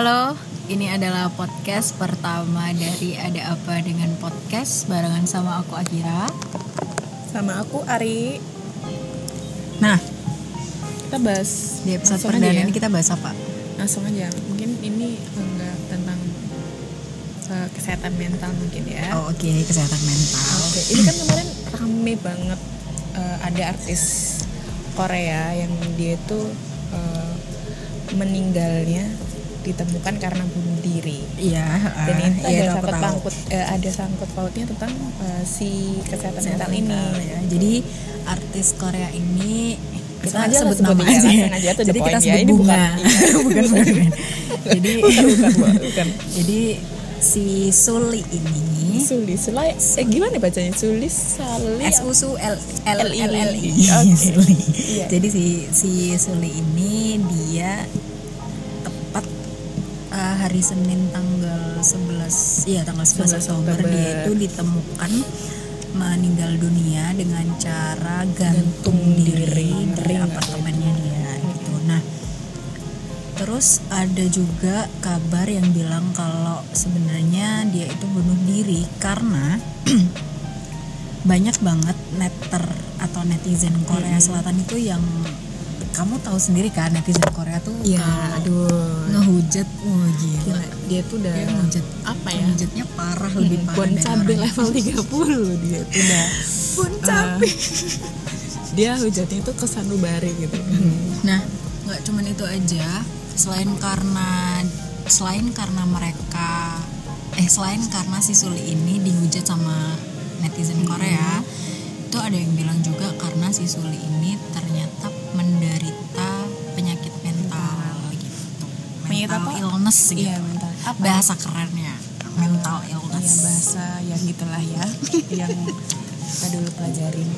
Halo, ini adalah podcast pertama dari Ada Apa Dengan Podcast barengan sama aku Akira. Sama aku Ari. Nah, Kita bahas di episode perdana ya. ini kita bahas apa? langsung aja. Mungkin ini enggak tentang eh, kesehatan mental mungkin ya. Oh, oke, kesehatan mental. Oke, ini kan kemarin rame banget eh, ada artis Korea yang dia itu eh, meninggalnya ditemukan karena bunuh diri. Iya, Dan ah, itu iya, ada sangkut tahu. pautnya ada sangkut pautnya tentang eh, si kesehatan, mental ini. ya. Jadi artis Korea ini kita aja sebut sebut nama aja, Jadi kita ya. sebut Ini bunga. bukan- bukan. Jadi bukan, bukan, bukan. jadi si Suli ini Suli, Sulai, eh gimana bacanya? Suli, Sali, S U S U L L L L I. Suli. Jadi si si Suli ini dia uh, hari Senin tanggal 11 iya tanggal 11 11 Oktober Oktober. dia itu ditemukan meninggal dunia dengan cara gantung, Gantung diri, diri, dari ring apartemennya dia gitu. Nah, Terus ada juga kabar yang bilang kalau sebenarnya dia itu bunuh diri karena banyak banget netter atau netizen Korea Selatan itu yang kamu tahu sendiri kan netizen Korea tuh kalau aduh. ngehujat, wah gila. Gila, dia tuh udah Dia ngehujat apa ya? Ngehujatnya parah lebih parah Bon cabe level 30 dia tuh udah Bon cabe. eh, dia hujatnya tuh ke sanubari gitu. Nah, nggak cuman itu aja. Selain karena selain karena mereka eh selain karena si Suli ini dihujat sama netizen Korea, itu ada yang bilang juga karena si Suli ini ternyata menderita penyakit mental gitu. Penyakit Mental apa? illness gitu. Iya, mental. Apa? Bahasa kerennya mental Iya, illness. bahasa yang gitulah ya yang kita dulu pelajarin.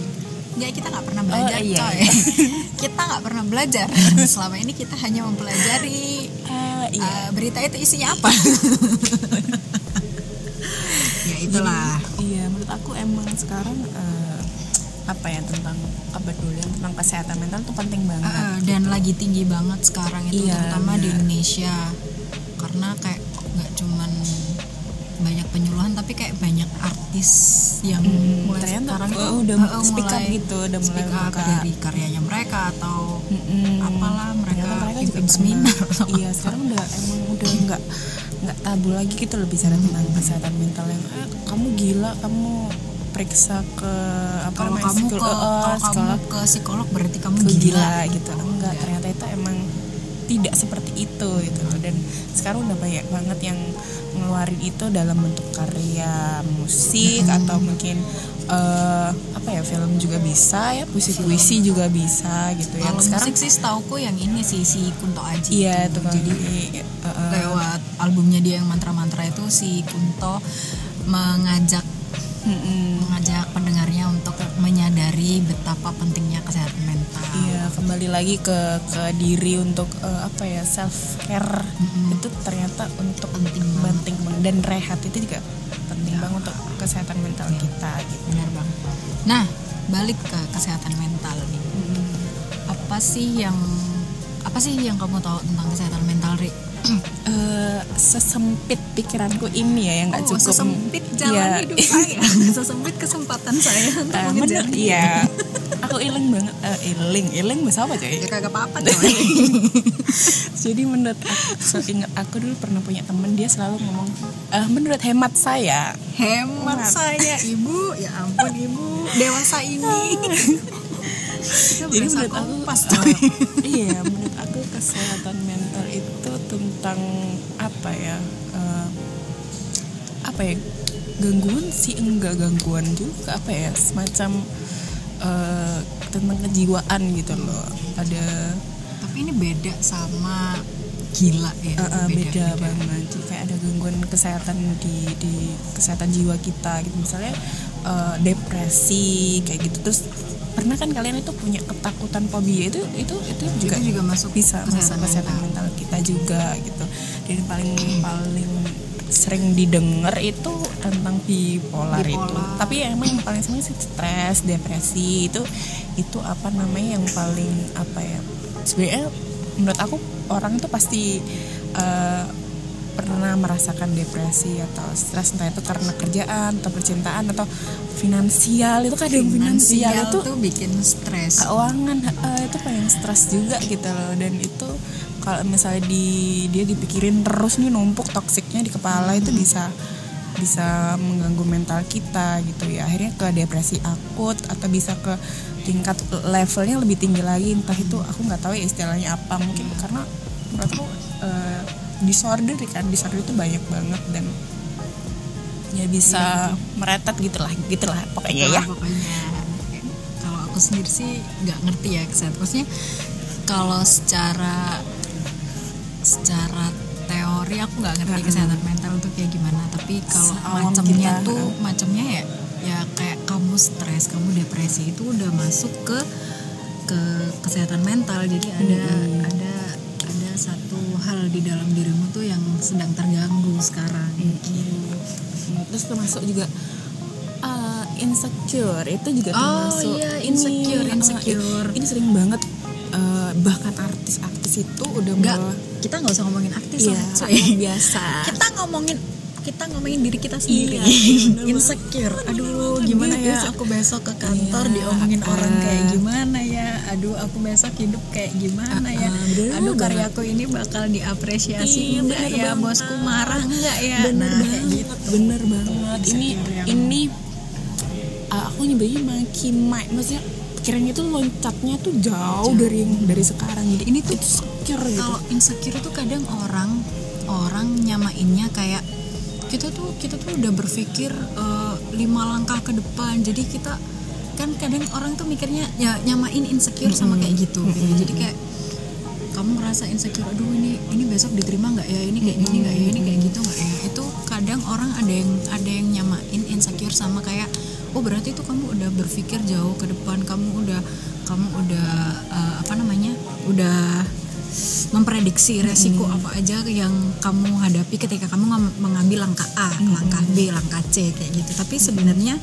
Enggak, kita nggak pernah belajar, iya, coy. iya. kita nggak pernah belajar. Selama ini kita hanya mempelajari Ah, iya. Eh, berita itu isinya apa? ya itulah. Iya, menurut aku emang sekarang eh, apa ya tentang kepedulian tentang kesehatan mental tuh penting banget. Eh, dan lagi tinggi banget sekarang itu Iya, terutama di benar. Indonesia. Karena kayak nggak cuman banyak penyuluhan tapi kayak banyak artis yang Mm, mulai ternyata, sekarang oh, itu udah eh, eh, speak up gitu, udah mulai speak up dari karyanya mereka atau Mm-mm. apalah mereka Ternyata mereka juga seminar iya sekarang udah emang udah nggak nggak tabu lagi gitu loh bicara tentang kesehatan mental yang eh, kamu gila kamu periksa ke apa kalau namanya, kamu ke eh, kalau kamu psikolog. ke psikolog berarti kamu ke gila, gila gitu. enggak ternyata itu emang tidak seperti itu gitu. Dan sekarang udah banyak banget yang ngeluarin itu dalam bentuk karya musik atau mungkin eh, apa ya film juga bisa ya puisi-puisi juga bisa gitu. Yang Kalau sekarang musik sih setauku yang ini sih si Kunto Aji iya itu. kan Jadi eh, lewat albumnya dia yang mantra-mantra itu si Kunto mengajak mm-mm. mengajak pendengarnya untuk menyadari betapa pentingnya kesehatan mental. Iya kembali lagi ke ke diri untuk eh, apa ya self care Mm-mm. itu ternyata untuk Penting banget. penting dan rehat itu juga penting banget untuk kesehatan mental kita gitu. Benar banget. Nah, balik ke kesehatan mental nih. Apa sih yang apa sih yang kamu tahu tentang kesehatan mental? Eh, sesempit pikiranku ini ya yang nggak Oh, cukup. sesempit jalan Iya. hidup saya, sesempit kesempatan saya untuk mengejar bener, iya. Aku iling banget. Eh, iling iling bahasa apa coy Ya kagak apa-apa coy. jadi menurut aku seingat aku dulu pernah punya temen dia selalu ngomong "Eh, menurut hemat saya. Hemat saya ibu, ya ampun ibu, dewasa ini. Jadi menurut aku eh, coy. iya menurut aku kesehatan mental itu tentang apa ya eh, apa ya gangguan sih enggak gangguan juga apa ya semacam eh, tentang kejiwaan gitu loh. Ada Tapi ini beda sama gila ya. eh, eh, beda, banget. Kayak ada gangguan kesehatan di di kesehatan jiwa kita gitu. Misalnya eh, depresi kayak gitu. Terus pernah kan kalian itu punya ketakutan fobia itu itu itu juga Itu juga masuk bisa masuk kesehatan mental. kita juga gitu. Dan paling paling sering didengar itu tentang bipolar, itu. Bipolar. tapi ya emang yang paling sering sih stres depresi itu itu apa namanya yang paling apa ya? Sebenarnya menurut aku orang itu pasti eh, pernah merasakan depresi atau stres entah itu karena kerjaan atau percintaan atau finansial itu kadang finansial, finansial itu tuh bikin stres. keuangan uh, itu paling stres juga gitu loh. Dan itu kalau misalnya di dia dipikirin terus nih numpuk toksiknya di kepala itu bisa bisa mengganggu mental kita gitu ya. Akhirnya ke depresi akut atau bisa ke tingkat levelnya lebih tinggi lagi. Entah itu aku nggak tahu ya istilahnya apa. Mungkin karena menurut aku uh, disorder kan? Disorder itu banyak banget dan ya bisa meretet gitulah gitulah pokoknya ya. Nah, pokoknya. Kalau aku sendiri sih nggak ngerti ya kesehatan maksudnya kalau secara secara teori aku nggak ngerti Mm-mm. kesehatan mental itu kayak gimana. Tapi kalau macamnya kita. tuh macamnya ya ya kayak kamu stres kamu depresi itu udah masuk ke ke kesehatan mental. Jadi ada ada ada satu hal di dalam dirimu tuh yang sedang terganggu sekarang gitu. Nah, terus termasuk juga uh, insecure itu juga Oh, termasuk iya, ini, insecure, uh, insecure. ini sering banget uh, bahkan artis-artis itu udah mulai kita nggak usah ngomongin artis Iya, cuy. biasa. kita ngomongin kita ngomongin diri kita sendiri. Iya, bener insecure. Aduh gimana ya aku besok ke kantor Iya, diomongin ah. orang kayak gimana ya? Aduh aku besok hidup kayak gimana ya? Ah, bener aduh banget. karyaku ini bakal diapresiasi Iya, enggak ya? banget. bosku marah enggak ya? Bener nah, kayak banget gitu. bener banget. Ini yang- ini uh, aku nyebutnya makin mai maksudnya pikirannya tuh loncatnya tuh jauh dari yang dari sekarang. Jadi ini tuh insecure gitu. kalau insecure tuh kadang orang orang nyamainnya kayak kita tuh kita tuh udah berpikir eh, lima langkah ke depan. Jadi kita kan kadang orang tuh mikirnya ya nyamain insecure sama kayak gitu gitu. jadi kayak kamu ngerasa insecure aduh ini ini besok diterima nggak ya? Ini kayak gini nggak ya? Ini kayak gitu nggak ya? Itu kadang orang ada yang ada yang nyamain insecure sama kayak oh berarti itu kamu udah berpikir jauh ke depan. Kamu udah kamu udah eh, apa namanya udah memprediksi resiko apa aja yang kamu hadapi ketika kamu ngam- mengambil langkah A, langkah B, langkah C kayak gitu. Tapi sebenarnya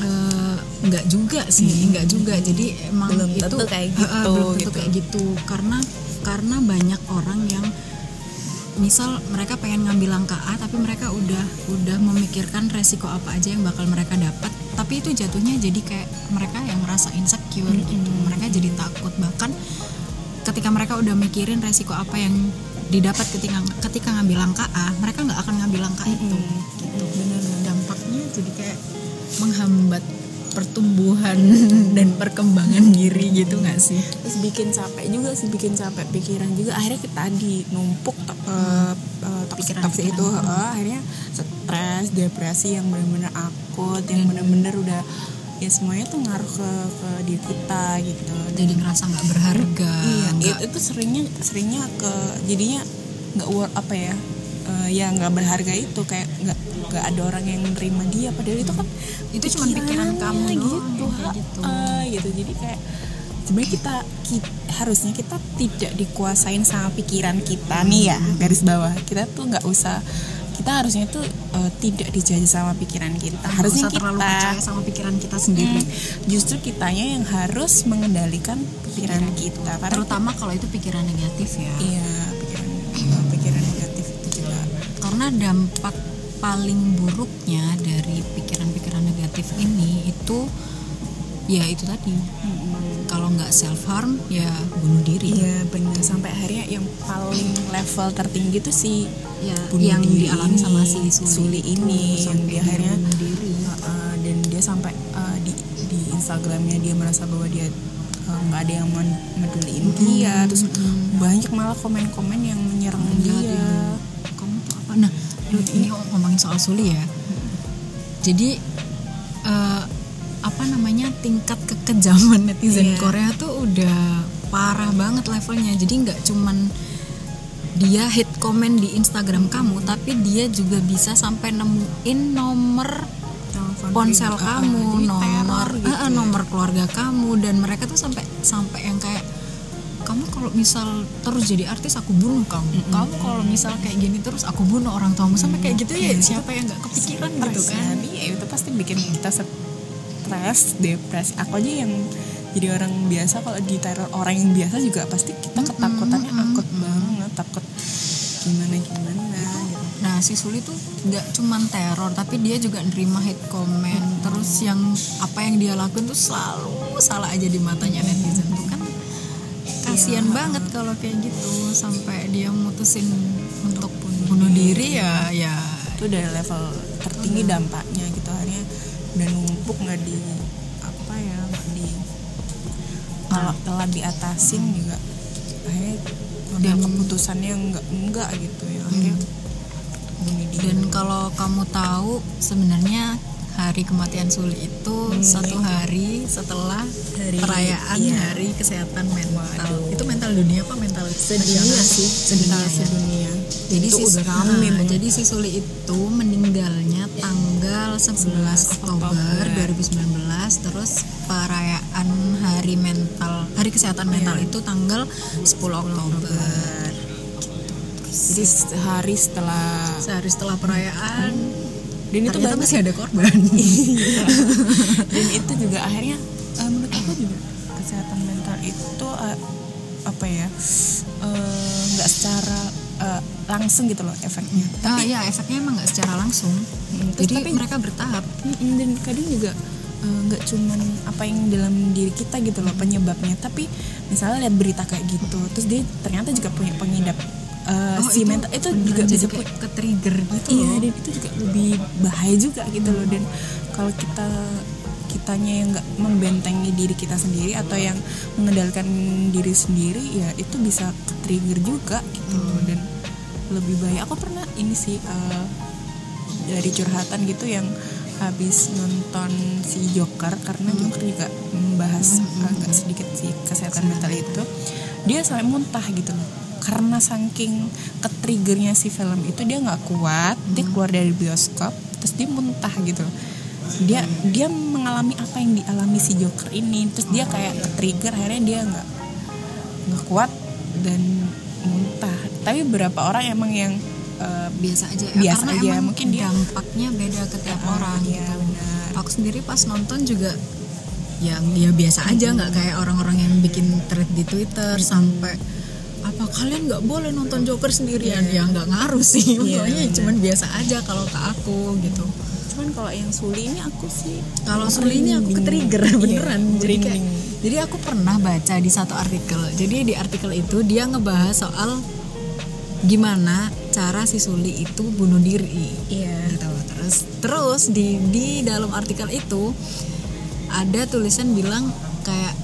eh, nggak juga sih, nggak juga. Jadi emang Belum itu tentu kayak gitu, belum tentu gitu. kayak gitu. Karena karena banyak orang yang misal mereka pengen ngambil langkah A tapi mereka udah udah memikirkan resiko apa aja yang bakal mereka dapat tapi itu jatuhnya jadi kayak mereka yang merasa insecure gitu mereka jadi takut bahkan ketika mereka udah mikirin resiko apa yang didapat ketika ketika ngambil langkah A mereka nggak akan ngambil langkah itu. Gitu. Dampaknya jadi kayak menghambat pertumbuhan dan perkembangan diri gitu nggak sih? Terus bikin capek juga sih bikin capek pikiran juga. Akhirnya kita tadi numpuk to- eh, eh, toksik toksik itu eh, akhirnya stres depresi yang benar-benar akut yang benar-benar udah ya semuanya tuh ngaruh ke ke diri kita gitu. Jadi ngerasa nggak berharga iya nggak itu, itu seringnya seringnya ke jadinya nggak worth apa ya eh, ya nggak berharga itu kayak nggak nggak ada orang yang nerima dia. Padahal itu kan itu cuma pikiran kamu doang gitu, gitu. Ah, gitu. Jadi kayak sebenarnya kita, ki- harusnya kita tidak dikuasain sama pikiran kita nih ya garis bawah. Kita tuh nggak usah kita harusnya tuh eh, tidak dijajah sama pikiran kita. Nggak harusnya usah terlalu kita percaya sama pikiran kita sendiri. Hmm, justru kitanya yang harus mengendalikan pikiran kita. Karena terutama kalau itu pikiran negatif ya. Iya pikiran pikiran negatif itu juga. Karena dampak paling buruknya dari pikiran-pikiran negatif ini itu ya itu tadi. Kalau nggak self harm ya bunuh diri. Iya sampai akhirnya yang paling level tertinggi tuh si ya bunuh yang diri dialami ini, sama si Suli, Suli, ini yang dia akhirnya diri. uh, uh, dan dia sampai uh, di di Instagramnya dia merasa bahwa dia uh, nggak ada yang meduliin dia. Terus banyak malah komen-komen yang menyerang Jahat dia. kamu tuh apa? Nah ini ngomongin soal Suli ya. Jadi eh, apa namanya tingkat kekejaman netizen Iya. Korea tuh udah parah banget levelnya jadi nggak cuman dia hit komen di Instagram kamu tapi dia juga bisa sampai nemuin nomor Telepon ponsel kamu, nomor gitu eh, eh, ya. nomor keluarga kamu dan mereka tuh sampai sampai yang kayak kamu kalau misal terus jadi artis aku bunuh kamu. Kamu kalau misal kayak gini terus aku bunuh orang tuamu sampai kayak gitu ya siapa yang nggak kepikiran gitu Stres kan? Iya, itu pasti bikin kita stres depresi aku aja yang jadi orang biasa kalau diteror orang yang biasa juga pasti kita ketakutannya akut banget takut gimana gimana gitu. Nah si Suli tuh nggak cuman teror tapi dia juga nerima hate comment. Terus yang apa yang dia lakuin tuh selalu salah aja di matanya netizen tuh kan. Kasihan banget kalau kayak gitu sampai dia mutusin untuk bunuh diri. ya ya. Itu dari level tertinggi dampaknya gitu akhirnya udah numpuk nggak di kalau telah diatasin juga akhirnya udah Dan- keputusannya nggak enggak gitu ya akhirnya diri dan kalau kamu tahu sebenarnya hari kematian Suli itu satu hari setelah Hari- perayaan iya. hari kesehatan mental Waduh. itu mental dunia apa mental sedunia sih sedunia sedunia ya? sedunia Jadi itu si, udah rame nah, banget. jadi si Suli itu meninggalnya tanggal 11 Oktober 2019 terus perayaan hari mental hari kesehatan mental itu tanggal 10 Oktober. jadi sehari setelah Sehari setelah perayaan dan itu banyak masih ada korban. dan itu juga akhirnya eh, menurut aku juga kesehatan mental itu eh, apa ya eh, nggak secara eh, langsung gitu loh efeknya ah ya efeknya emang nggak secara langsung. terus Jadi tapi mereka bertahap. Dan kadang juga eh, nggak cuman apa yang dalam diri kita gitu loh penyebabnya. Tapi misalnya lihat berita kayak gitu terus dia ternyata juga punya pengidap eh, Oh, si mental itu juga bisa kayak pu- ke trigger gitu iya loh. dan itu juga lebih bahaya juga gitu loh. Dan kalau kita kitanya yang nggak membentengi diri kita sendiri atau yang mengendalikan diri sendiri ya itu bisa ke trigger juga gitu loh. Dan lebih bahaya. Aku pernah ini sih eh, dari curhatan gitu yang habis nonton si Joker karena Joker juga membahas agak sedikit si kesehatan mental itu. Dia sampai muntah gitu loh. Karena saking ketriggernya si film itu dia nggak kuat dia keluar dari bioskop terus dia muntah gitu loh. Dia dia mengalami apa yang dialami si Joker ini terus dia kayak ketrigger akhirnya dia nggak nggak kuat dan muntah. Tapi beberapa orang emang yang eh, biasa aja ya. Biasa karena aja, emang mungkin dia- dampaknya beda ke tiap orang iya, gitu. benar. Aku sendiri pas nonton juga ya ya biasa aja nggak kayak orang-orang yang bikin thread di Twitter sampai apa kalian nggak boleh nonton Joker sendirian? Ya nggak ngaruh sih. Iya, pokoknya benar. cuman biasa aja kalau ke aku gitu. Cuman kalau yang Suli ini aku sih kalau Suli ini aku ke trigger Iya, beneran. Jadi kayak jadi aku pernah baca di satu artikel. Jadi di artikel itu dia ngebahas soal gimana cara si Suli itu bunuh diri? Iya. Gitu terus terus di di dalam artikel itu ada tulisan bilang kayak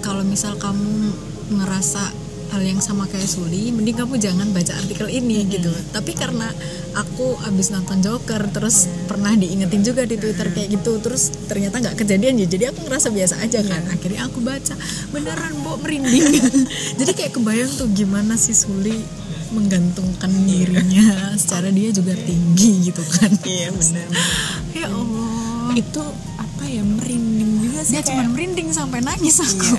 kalau misal kamu ngerasa hal yang sama kayak Suli mending kamu jangan baca artikel ini gitu. Tapi karena aku abis nonton Joker terus pernah diingetin juga di Twitter kayak gitu terus ternyata nggak kejadian ya. Jadi aku ngerasa biasa aja kan. Akhirnya aku baca. Beneran mbok merinding. Jadi kayak kebayang tuh gimana si Suli menggantungkan dirinya secara dia juga tinggi gitu kan. Iya benar ya Allah. Itu apa ya merinding juga sih dia kayak- cuma merinding sampai nangis iya. aku.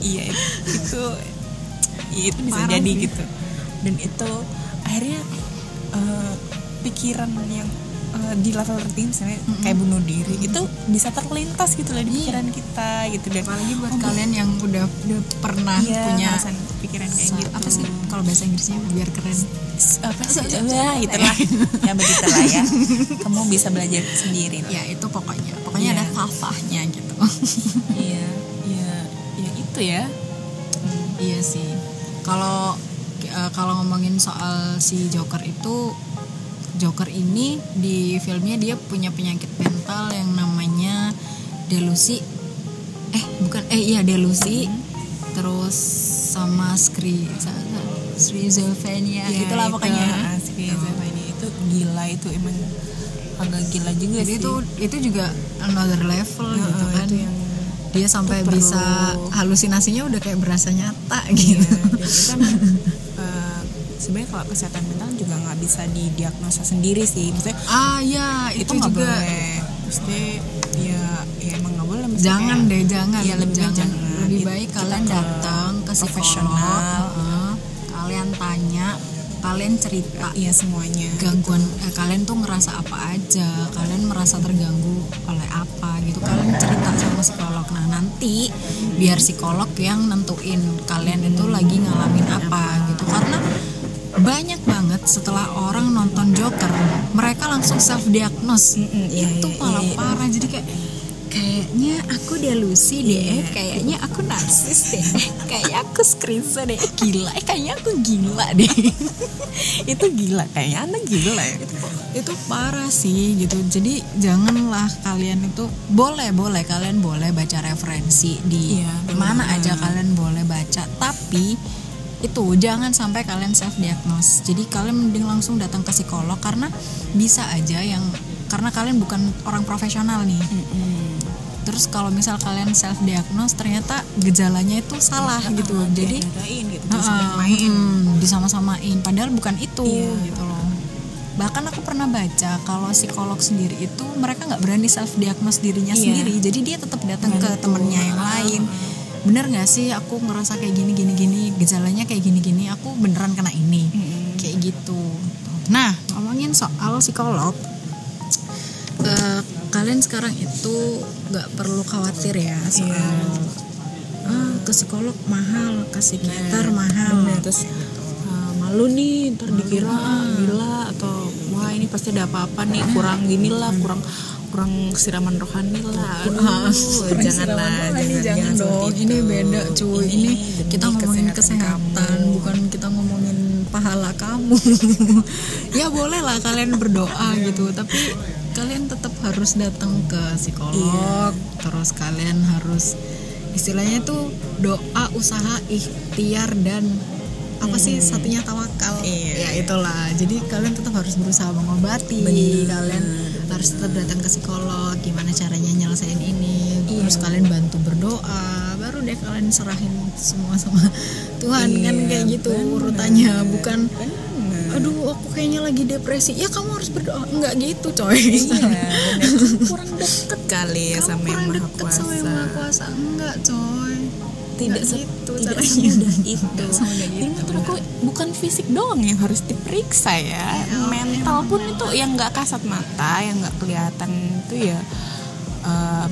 Iya itu iya, itu bisa Parah jadi sih. gitu. Dan itu akhirnya eh, pikiran yang eh, di level tertinggi misalnya kayak bunuh diri itu bisa terlintas gitu loh di pikiran kita gitu. Dan apalagi buat kalian yang udah udah pernah iya, punya pikiran kayak gitu. apa sih kalau bahasa Inggrisnya biar keren. Apa sih? Ya itulah. Ya begitulah ya. Kamu bisa belajar sendiri lah. Ya itu pokoknya. Pokoknya Iya. ada falfahnya gitu. Iya iya ya itu ya. Iya sih. Kalau eh, kalau ngomongin soal si Joker itu Joker ini di filmnya dia punya penyakit mental yang namanya delusi. Eh bukan eh iya delusi. Terus sama skri schizophrenia. Ya, itulah itu pokoknya. ini itu gila itu emang agak gila juga jadi sih. itu itu juga another level gitu kan. itu yang dia sampai perlu- bisa halusinasinya udah kayak berasa nyata Iya, gitu. dan itu emang eh, sebenarnya kalau kesehatan juga nggak bisa didiagnosa sendiri sih. Maksudnya ah ya itu, itu, juga. boleh. Mesti ya ya emang nggak boleh. Mesti jangan kayak- deh jangan. Iya, lebih baik jangan. jangan. lebih It- baik kita kalian datang ke profesional. heeh. kalian tanya kalian cerita. Iya semuanya. Gangguan eh, kalian tuh ngerasa apa aja? Kalian merasa terganggu oleh apa gitu? Kalian cerita sama psikolog. Nah nanti biar psikolog yang nentuin kalian itu lagi ngalamin apa gitu. Karena banyak banget setelah orang nonton Joker mereka langsung self diagnose Mm-mm, iya, itu iya, malah iya. parah. Jadi kayak kayaknya aku delusi deh kayaknya aku narsis deh kayak aku skrizo deh. Eh, gila eh, kayaknya aku gila deh. Itu gila kayaknya anda gila ya. Itu parah sih gitu. Jadi janganlah kalian itu boleh boleh kalian boleh baca referensi di Iya, benar. mana aja kalian boleh baca. Tapi itu jangan sampai kalian self diagnose jadi kalian mending langsung datang ke psikolog karena bisa aja yang karena kalian bukan orang profesional nih. Terus kalau misal kalian self diagnose ternyata gejalanya itu salah gitu. jadi Diadain gitu Heeh, main hmm, disama-samain. Padahal bukan itu Iya. gitu loh. Bahkan aku pernah baca kalau psikolog sendiri itu mereka nggak berani self diagnose dirinya Iya. sendiri. Jadi dia tetap datang ke temennya yang lain bener nggak sih aku ngerasa kayak gini gini gini gejalanya kayak gini gini aku beneran kena ini? Kayak gitu. Nah ngomongin soal psikolog eh, kalian sekarang itu nggak perlu khawatir ya soal ah, ke psikolog mahal ke psikiater mahal. Bener, terus uh, malu nih ntar dikira gila atau wah ini pasti ada apa-apa nih kurang gini lah kurang kurang siraman rohani lah. Aduh jangan lah ini jangan, dong. ini beda cuy. Ini, demi kita ngomongin kesehatan kesehatan bukan kita ngomongin pahala kamu. Ya boleh lah kalian berdoa gitu tapi kalian tetap harus datang ke psikolog terus kalian harus istilahnya tuh doa usaha ikhtiar dan apa sih satunya tawakal? Iya. ya itulah. Jadi kalian tetap harus berusaha mengobati. Kalian harus tetap datang ke psikolog gimana caranya nyelesain ini. Terus kalian bantu berdoa baru deh kalian serahin semua sama Tuhan. Kan kayak gitu urutannya bukan aduh aku kayaknya lagi depresi. Ya kamu harus berdoa. Enggak gitu coy. Iya, bener. Kurang deket kali ya Kamu sama yang kurang maha deket sama yang maha kuasa. Enggak coy tidak se- gitu tidak semudah itu. Nggak semudah gitu, menurut aku bukan fisik doang yang harus diperiksa ya. Mental pun itu yang nggak kasat mata, yang nggak kelihatan itu ya eh,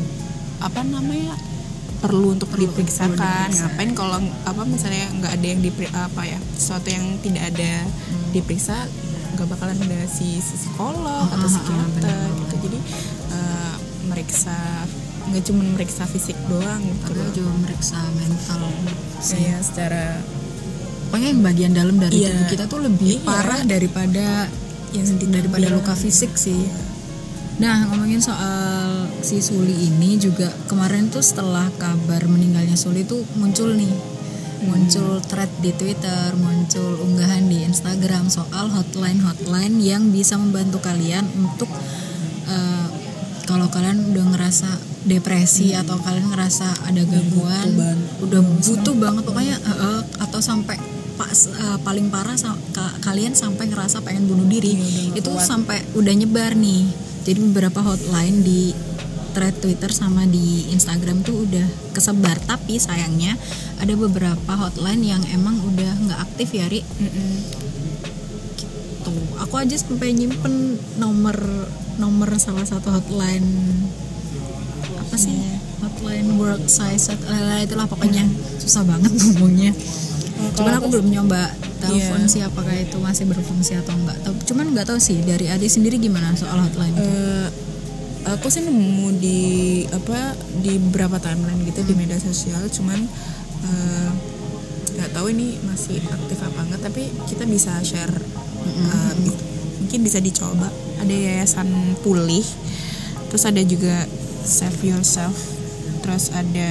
apa namanya perlu untuk diperiksakan. Ngapain kalau apa misalnya nggak ada yang diperi apa ya sesuatu yang tidak ada Hmm. diperiksa nggak bakalan ada si, si psikolog atau Ah, ah, psikiater gitu. Jadi eh, meriksa nggak cuma meriksa fisik doang gitu tapi juga meriksa mental sih Iya, secara pokoknya yang bagian dalam dari Iya. tubuh kita tuh lebih Iya. parah daripada yang daripada luka fisik sih. Nah ngomongin soal si Suli ini juga kemarin tuh setelah kabar meninggalnya Suli tuh muncul nih muncul thread di Twitter, muncul unggahan di Instagram soal hotline-hotline yang bisa membantu kalian untuk eh, kalau kalian udah ngerasa depresi atau kalian ngerasa ada gangguan, udah butuh banget pokoknya eh, eh, atau sampai pas eh, paling parah sa- ka- kalian sampai ngerasa pengen bunuh diri itu sampai udah nyebar nih. Jadi beberapa hotline di thread Twitter sama di Instagram tuh udah kesebar. Tapi sayangnya ada beberapa hotline yang emang udah nggak aktif ya Ri tuh aku aja sampai nyimpen nomor nomor salah satu hotline. Apa sih? Hotline work size eh, itulah pokoknya. Susah banget ngomongnya. Cuman aku belum nyoba telepon sih apakah itu masih berfungsi atau enggak. Cuman nggak tahu sih dari Adi sendiri gimana soal hotline itu? Eh, aku sih nemu di apa di beberapa timeline gitu di media sosial. Cuman eh, nggak tahu ini masih aktif apa enggak. Tapi kita bisa share eh, bi- mungkin bisa dicoba. Ada yayasan pulih terus ada juga save yourself terus ada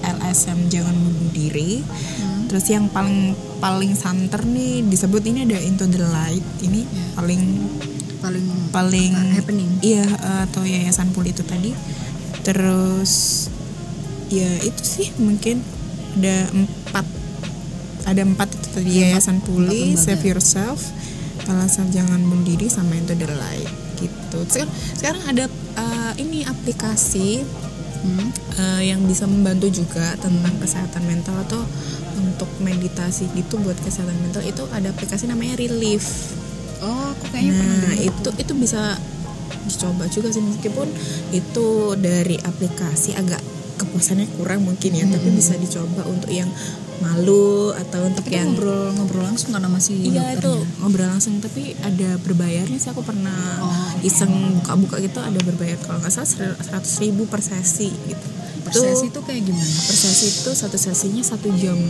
LSM jangan bunuh diri. Terus yang paling paling santer nih disebut ini ada into the light. Ini paling paling paling uh, happening. iya eh, atau yayasan puli itu tadi. Terus ya itu sih mungkin ada empat ada empat itu tadi yayasan puli save yourself. Alasan jangan bunuh diri sama into the light gitu. Sekarang sekarang ada eh, ini aplikasi Hmm. eh, yang bisa membantu juga tentang kesehatan mental atau untuk meditasi gitu buat kesehatan mental. Itu ada aplikasi namanya Relief. Oh aku kayaknya pernah Nah dengar. itu itu bisa dicoba juga sih. Meskipun itu dari aplikasi agak kepuasannya kurang mungkin ya tapi bisa dicoba untuk yang malu atau untuk Tapi yang ngobrol ngobrol langsung sama si Iya itu dokternya. ngobrol langsung tapi ada berbayarnya sih aku pernah Oh. iseng buka-buka gitu ada berbayar kalau nggak salah seratus ribu per sesi gitu. Per sesi itu kayak gimana? per sesi itu satu sesinya satu jam.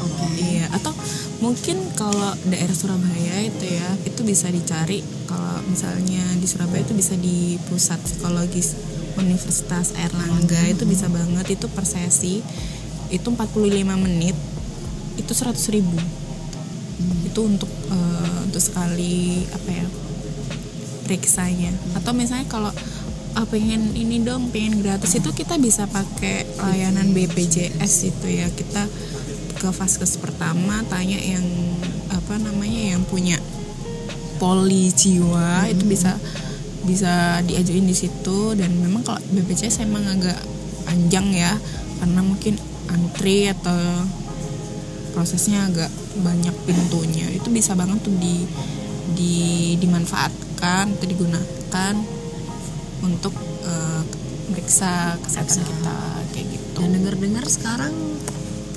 Oke. Iya atau mungkin kalau daerah Surabaya itu ya itu bisa dicari kalau misalnya di Surabaya itu bisa di pusat psikologis Universitas Erlangga itu bisa banget itu per sesi itu 45 menit itu 100.000 ribu. Itu untuk eh, untuk sekali apa ya periksanya. Atau misalnya kalau ah, pengen ini dong pengen gratis itu kita bisa pakai layanan BPJS itu ya. Kita ke vaskes pertama tanya yang apa namanya yang punya poli jiwa itu bisa bisa diajuin di situ. Dan memang kalau BPJS emang agak panjang ya karena mungkin antri atau prosesnya agak banyak pintunya. Itu bisa banget tuh di di dimanfaatkan atau digunakan untuk eh, meriksa kesehatan kita kayak gitu. Dan dengar-dengar sekarang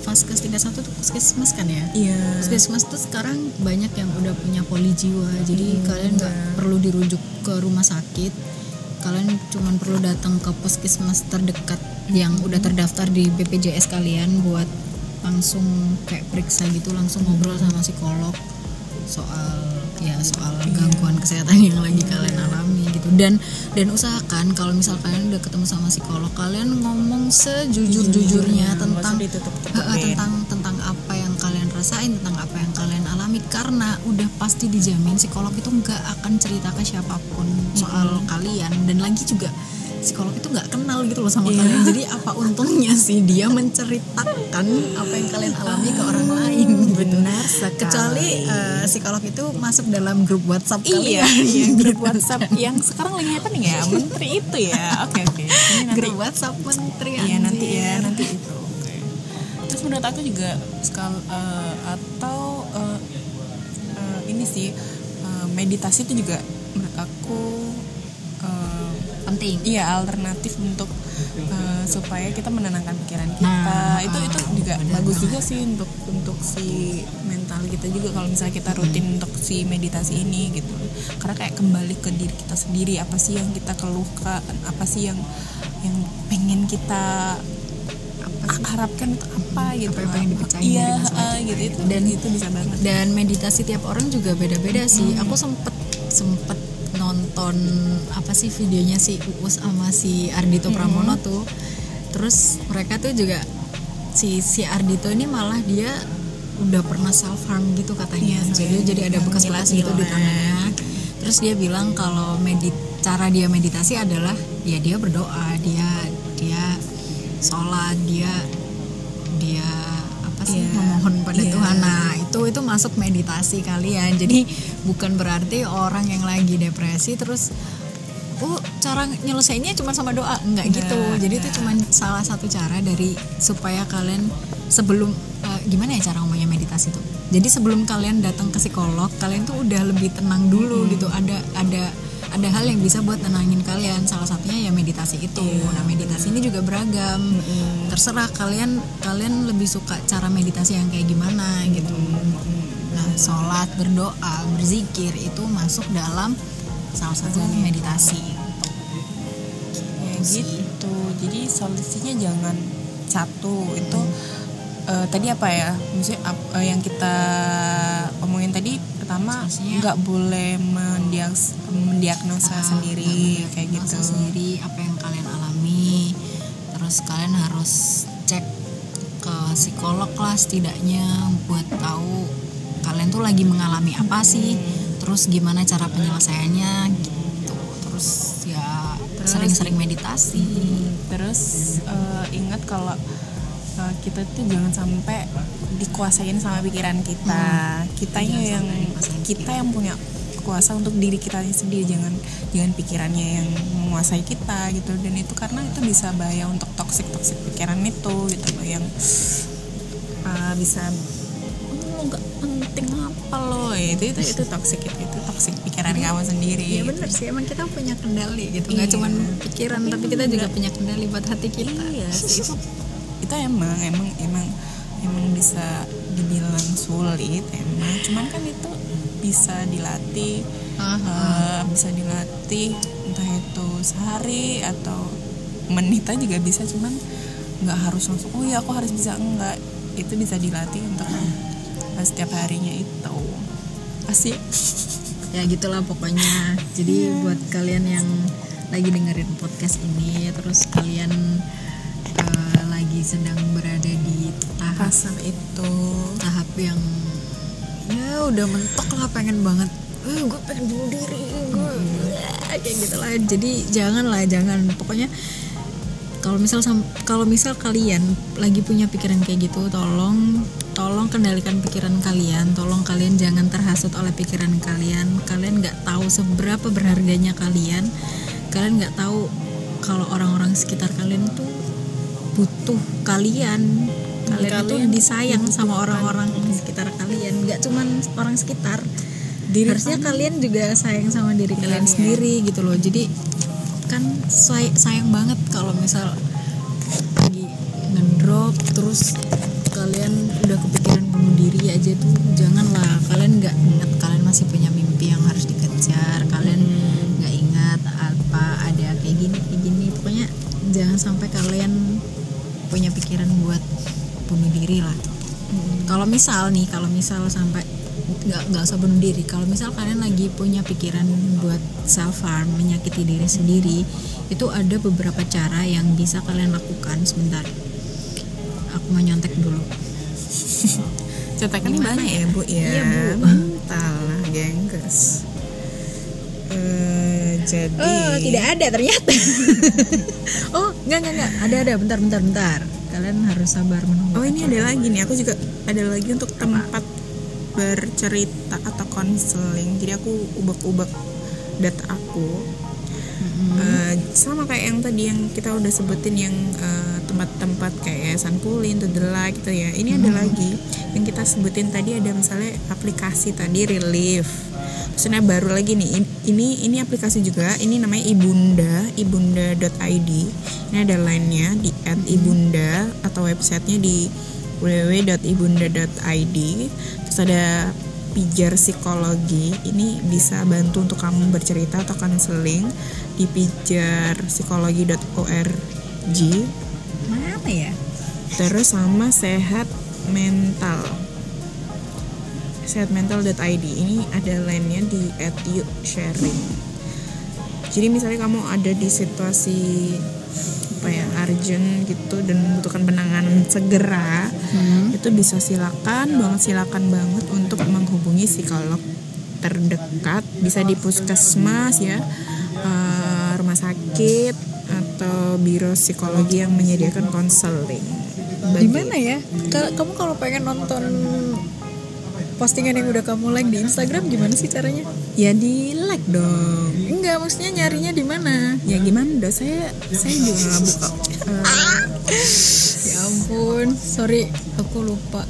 Vaskes tingkat satu tuh puskesmas kan ya? iya. Puskesmas tuh sekarang banyak yang udah punya poli jiwa, jadi kalian nggak perlu dirujuk ke rumah sakit. Kalian cuma perlu datang ke puskesmas terdekat yang udah terdaftar di BPJS kalian buat langsung kayak periksa gitu, langsung ngobrol sama psikolog soal ya soal gangguan kesehatan yang lagi kalian alami gitu. Dan dan usahakan kalau misal kalian udah ketemu sama psikolog kalian ngomong sejujur jujurnya tentang Heeh, tentang tentang apa yang kalian rasain tentang apa yang kalian karena udah pasti dijamin psikolog itu nggak akan cerita ke siapa pun soal kalian. Dan lagi juga psikolog itu nggak kenal gitu loh sama kalian. Jadi apa untungnya sih dia menceritakan apa yang kalian alami ke orang lain gitu. benar sekali. Kecuali eh, psikolog itu masuk dalam grup WhatsApp iya, kalian iya grup WhatsApp yang sekarang lagi happening ya menteri itu ya. Oke oke. Ini nanti grup WhatsApp menteri Iya nanti ya nanti itu. Oke. Terus menurut aku juga sekal eh, atau eh, ini sih eh, meditasi itu juga menurut aku eh, penting iya alternatif untuk eh, supaya kita menenangkan pikiran kita. Nah, itu itu juga bagus juga sih untuk untuk si mental kita juga kalau misalnya kita rutin untuk si meditasi ini gitu. Karena kayak kembali ke diri kita sendiri apa sih yang kita keluhkan, apa sih yang yang pengen kita harapkan itu apa gitu. Apa yang pengen dipecahin iya kita gitu. Itu gitu. dan itu bisa banget. dan meditasi tiap orang juga beda-beda sih. Aku sempet sempet nonton apa sih videonya si Uus sama si Ardito Pramono tuh. Terus mereka tuh juga si si Ardito ini malah dia udah pernah self harm gitu katanya. Iya, jadi jadi ada bekas bekas gitu di ngilat-ngilat. tangannya. Terus dia bilang kalau medit cara dia meditasi adalah ya dia berdoa dia dia sholat dia dia apa sih Iya, memohon pada iya. Tuhan. Nah itu itu masuk meditasi kalian jadi bukan berarti orang yang lagi depresi terus oh cara nyelesainnya cuma sama doa. Enggak Enggak, gitu. Jadi itu enggak. cuma salah satu cara dari supaya kalian sebelum eh, gimana ya cara ngomongnya meditasi tuh jadi sebelum kalian datang ke psikolog kalian tuh udah lebih tenang dulu gitu. Ada ada ada hal yang bisa buat tenangin kalian. Salah satunya ya meditasi itu. Nah meditasi ini juga beragam. Terserah kalian kalian lebih suka cara meditasi yang kayak gimana gitu. Nah sholat berdoa berzikir itu masuk dalam salah satu meditasi. Ya gitu. jadi solusinya jangan satu. Itu eh, tadi apa ya? Maksudnya eh, yang kita omongin tadi pertama nggak boleh mendiagnosa, mendiagnosa Ah, sendiri kayak gitu. sendiri apa yang kalian alami. Terus kalian harus cek ke psikolog lah setidaknya buat tahu kalian tuh lagi mengalami apa sih terus gimana cara penyelesaiannya gitu. Terus ya sering-sering meditasi. Terus eh, ingat kalau eh, kita tuh jangan sampai dikuasain sama pikiran kita. Kitanya Jangan yang kita yang punya kuasa untuk diri kita sendiri. Jangan jangan pikirannya yang menguasai kita gitu. Dan itu karena itu bisa bahaya untuk toxic toxic pikiran itu gitu loh yang uh, bisa "Oh, nggak penting apa lo itu itu itu toxic itu itu toxic pikiran kamu sendiri Iya bener sih. Emang kita punya kendali gitu. Nggak Iya. cuma pikiran tapi kita juga punya kendali buat hati kita. Iya sih. Itu itu emang emang emang emang bisa dibilang sulit emang. Cuman kan itu bisa dilatih eh, bisa dilatih entah itu sehari atau menit aja juga bisa cuman nggak harus langsung oh ya aku harus bisa. Enggak. Itu bisa dilatih untuk eh, setiap harinya itu. Asik. Ya gitulah pokoknya. Jadi buat kalian yang lagi dengerin podcast ini terus kalian eh, lagi sedang berada di tahap itu. tahap yang ya udah mentok lah pengen banget. Eh gue pengen bunuh diri gue kayak gitu lah. Jadi jangan lah jangan. Pokoknya kalau misal kalau misal kalian lagi punya pikiran kayak gitu tolong tolong kendalikan pikiran kalian. Tolong kalian jangan terhasut oleh pikiran kalian. Kalian nggak tahu seberapa berharganya kalian. Kalian nggak tahu kalau orang-orang sekitar kalian tuh butuh kalian. Kalian, itu Kalian disayang sama orang-orang di sekitar kalian. Nggak cuman orang sekitar. Diri harusnya kalian. juga sayang sama diri kalian sendiri gitu loh. Jadi kan say- sayang banget kalau misal lagi ngedrop terus kalian udah kepikiran bunuh diri aja tuh janganlah. Kalian nggak ingat kalian masih punya mimpi yang harus dikejar. Kalian nggak ingat apa ada kayak gini kayak gini. Pokoknya jangan sampai kalian punya pikiran buat bunuh diri lah. Kalau misal nih kalau misal sampai nggak nggak usah bunuh diri kalau misal kalian lagi punya pikiran buat self harm menyakiti diri sendiri itu ada beberapa cara yang bisa kalian lakukan. Sebentar aku mau nyontek dulu. Cetakan ini banyak ya bu? Ya Iya, Bu. mental lah gengges. Eh, jadi oh tidak ada ternyata. Oh nggak nggak nggak. Ada ada. Bentar bentar bentar. Kalian harus sabar menunggu Oh ini ada lagi nih, aku juga ada lagi untuk tempat bercerita atau konseling. Jadi aku ubek-ubek data aku. Eh, sama kayak yang tadi yang kita udah sebutin yang eh, tempat-tempat kayak To The Light gitu ya. Ini ada lagi yang kita sebutin tadi ada misalnya aplikasi tadi Relief. Ini baru lagi nih, in- ini ini aplikasi juga, ini namanya Ibunda, ibunda.id. Ini ada line-nya di @ibunda atau websitenya di www.ibunda.id. Terus ada pijar psikologi. Ini bisa bantu untuk kamu bercerita atau konseling di pijarpsikologi.org. mana ya Terus sama sehat mental sehatmental.id ini ada line-nya di sharing. Jadi misalnya kamu ada di situasi apa ya urgent gitu dan membutuhkan penanganan segera, itu bisa silakan banget silakan banget untuk menghubungi psikolog terdekat, bisa di puskesmas ya, eh, rumah sakit atau biro psikologi yang menyediakan konseling. di mana ya Ka- kamu kalau pengen nonton postingan yang udah kamu like di Instagram gimana sih caranya Ya di like dong. enggak maksudnya nyarinya di mana Ya gimana dong saya saya juga nggak buka. Eh, Ya ampun, sorry, aku lupa.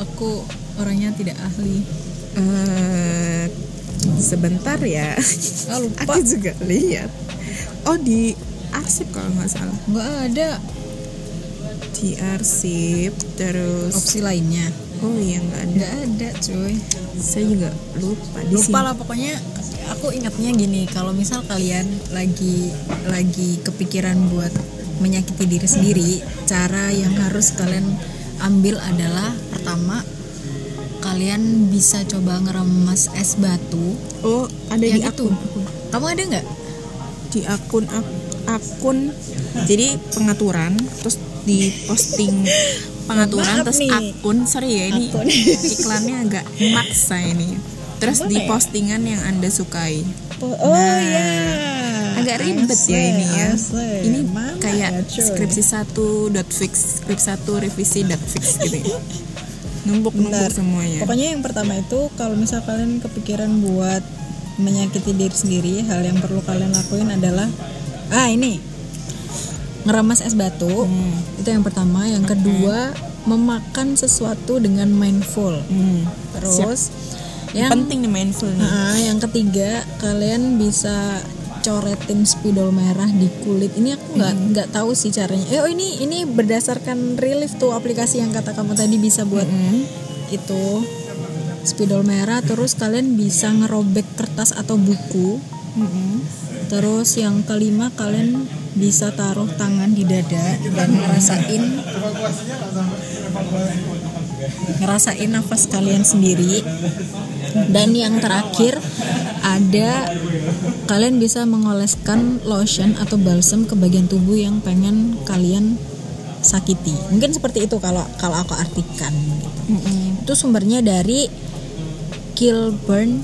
Aku orangnya tidak ahli. eh, sebentar ya. Ah lupa, Aku juga lihat. Oh di arsip kalau nggak salah. nggak ada Di arsip terus. opsi lainnya. Oh iya nggak ada. Nggak ada, cuy. Saya juga lupa. Di Lupa sini. lah pokoknya. Aku ingatnya gini, kalau misal kalian lagi lagi kepikiran buat menyakiti diri sendiri, cara yang harus kalian ambil adalah pertama kalian bisa coba ngeremas es batu Oh ada di yang itu. akun. Kamu ada nggak? Di akun ak- akun. Jadi pengaturan terus di posting pengaturan Maaf terus nih. akun. Sorry ya ini Akun. iklannya agak maksa ini. Terus di postingan yang anda sukai. Oh Nah, agak ribet ya ini ya. ini kayak ya, skripsi satu dot fix skripsi satu revisi dot fix gitu ya. Numpuk numpuk semuanya. Pokoknya yang pertama itu kalau misal kalian kepikiran buat menyakiti diri sendiri, hal yang perlu kalian lakuin adalah ah ini ngeramas es batu. Hmm. Itu yang pertama, yang kedua memakan sesuatu dengan mindful. Hmm. Terus yang penting nih mindful nih. Ah, yang ketiga kalian bisa coretin spidol merah di kulit. Ini aku nggak nggak tahu sih caranya. Eh oh ini ini berdasarkan relief tuh aplikasi yang kata kamu tadi bisa buat itu. Spidol merah terus kalian bisa ngerobek kertas atau buku terus yang kelima kalian bisa taruh tangan di dada dan ngerasain ngerasain nafas kalian sendiri. Dan yang terakhir ada kalian bisa mengoleskan lotion atau balsam ke bagian tubuh yang pengen kalian sakiti. Mungkin seperti itu kalau kalau aku artikan. Itu sumbernya dari Kilburn.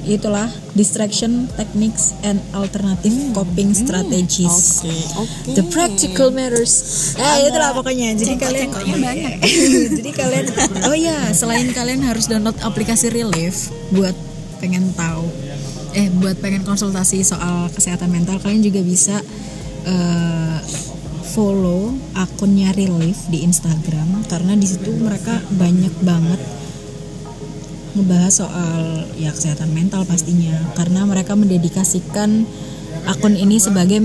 Itulah distraction techniques and alternative coping strategies oke The practical matters. Eh itulah pokoknya. Jadi kalian banyak Jadi kalian oh ya, selain kalian harus download aplikasi Relief buat pengen tahu eh buat pengen konsultasi soal kesehatan mental, kalian juga bisa eh, follow akunnya Relief di Instagram karena di situ mereka banyak banget ngebahas soal ya kesehatan mental pastinya karena mereka mendedikasikan akun ini sebagai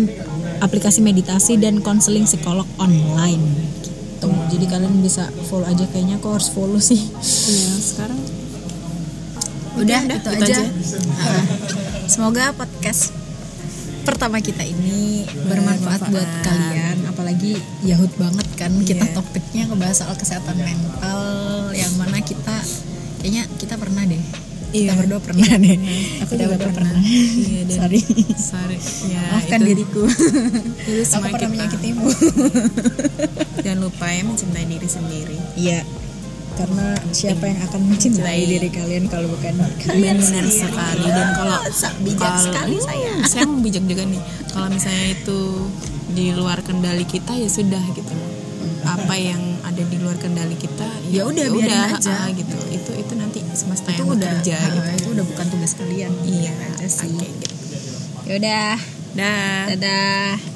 aplikasi meditasi dan konseling psikolog online gitu. Jadi kalian bisa follow aja kayaknya kok harus follow sih. Iya, sekarang Udah, Udah, itu, itu aja. aja. Semoga podcast pertama kita ini bermanfaat buat kalian apalagi yahut banget kan kita Iya. topiknya ngebahas soal kesehatan mental yang mana kita kayaknya kita pernah deh. Kita Iya. berdua pernah deh. Aku kita juga berdua pernah. Iya, dan sorry. sorry. Ya maafkan itu. diriku. Aku semua pernah kita- menyakitimu. Jangan lupa ya mencintai diri sendiri. Iya. Karena siapa yang akan mencintai Mencintai. diri kalian kalau bukan kalian benar sendiri? sekali dan kalau bijak kalau- sekali saya. Saya mau bijak juga nih. Kalau misalnya itu di luar kendali kita ya sudah gitu. Apa yang ada di luar kendali kita Ya udah, biarin aja. ah, gitu. Itu itu nanti semesta itu yang udah bekerja ah, gitu. itu udah bukan tugas kalian. Iya aja sih. oke gitu yaudah dah. Dadah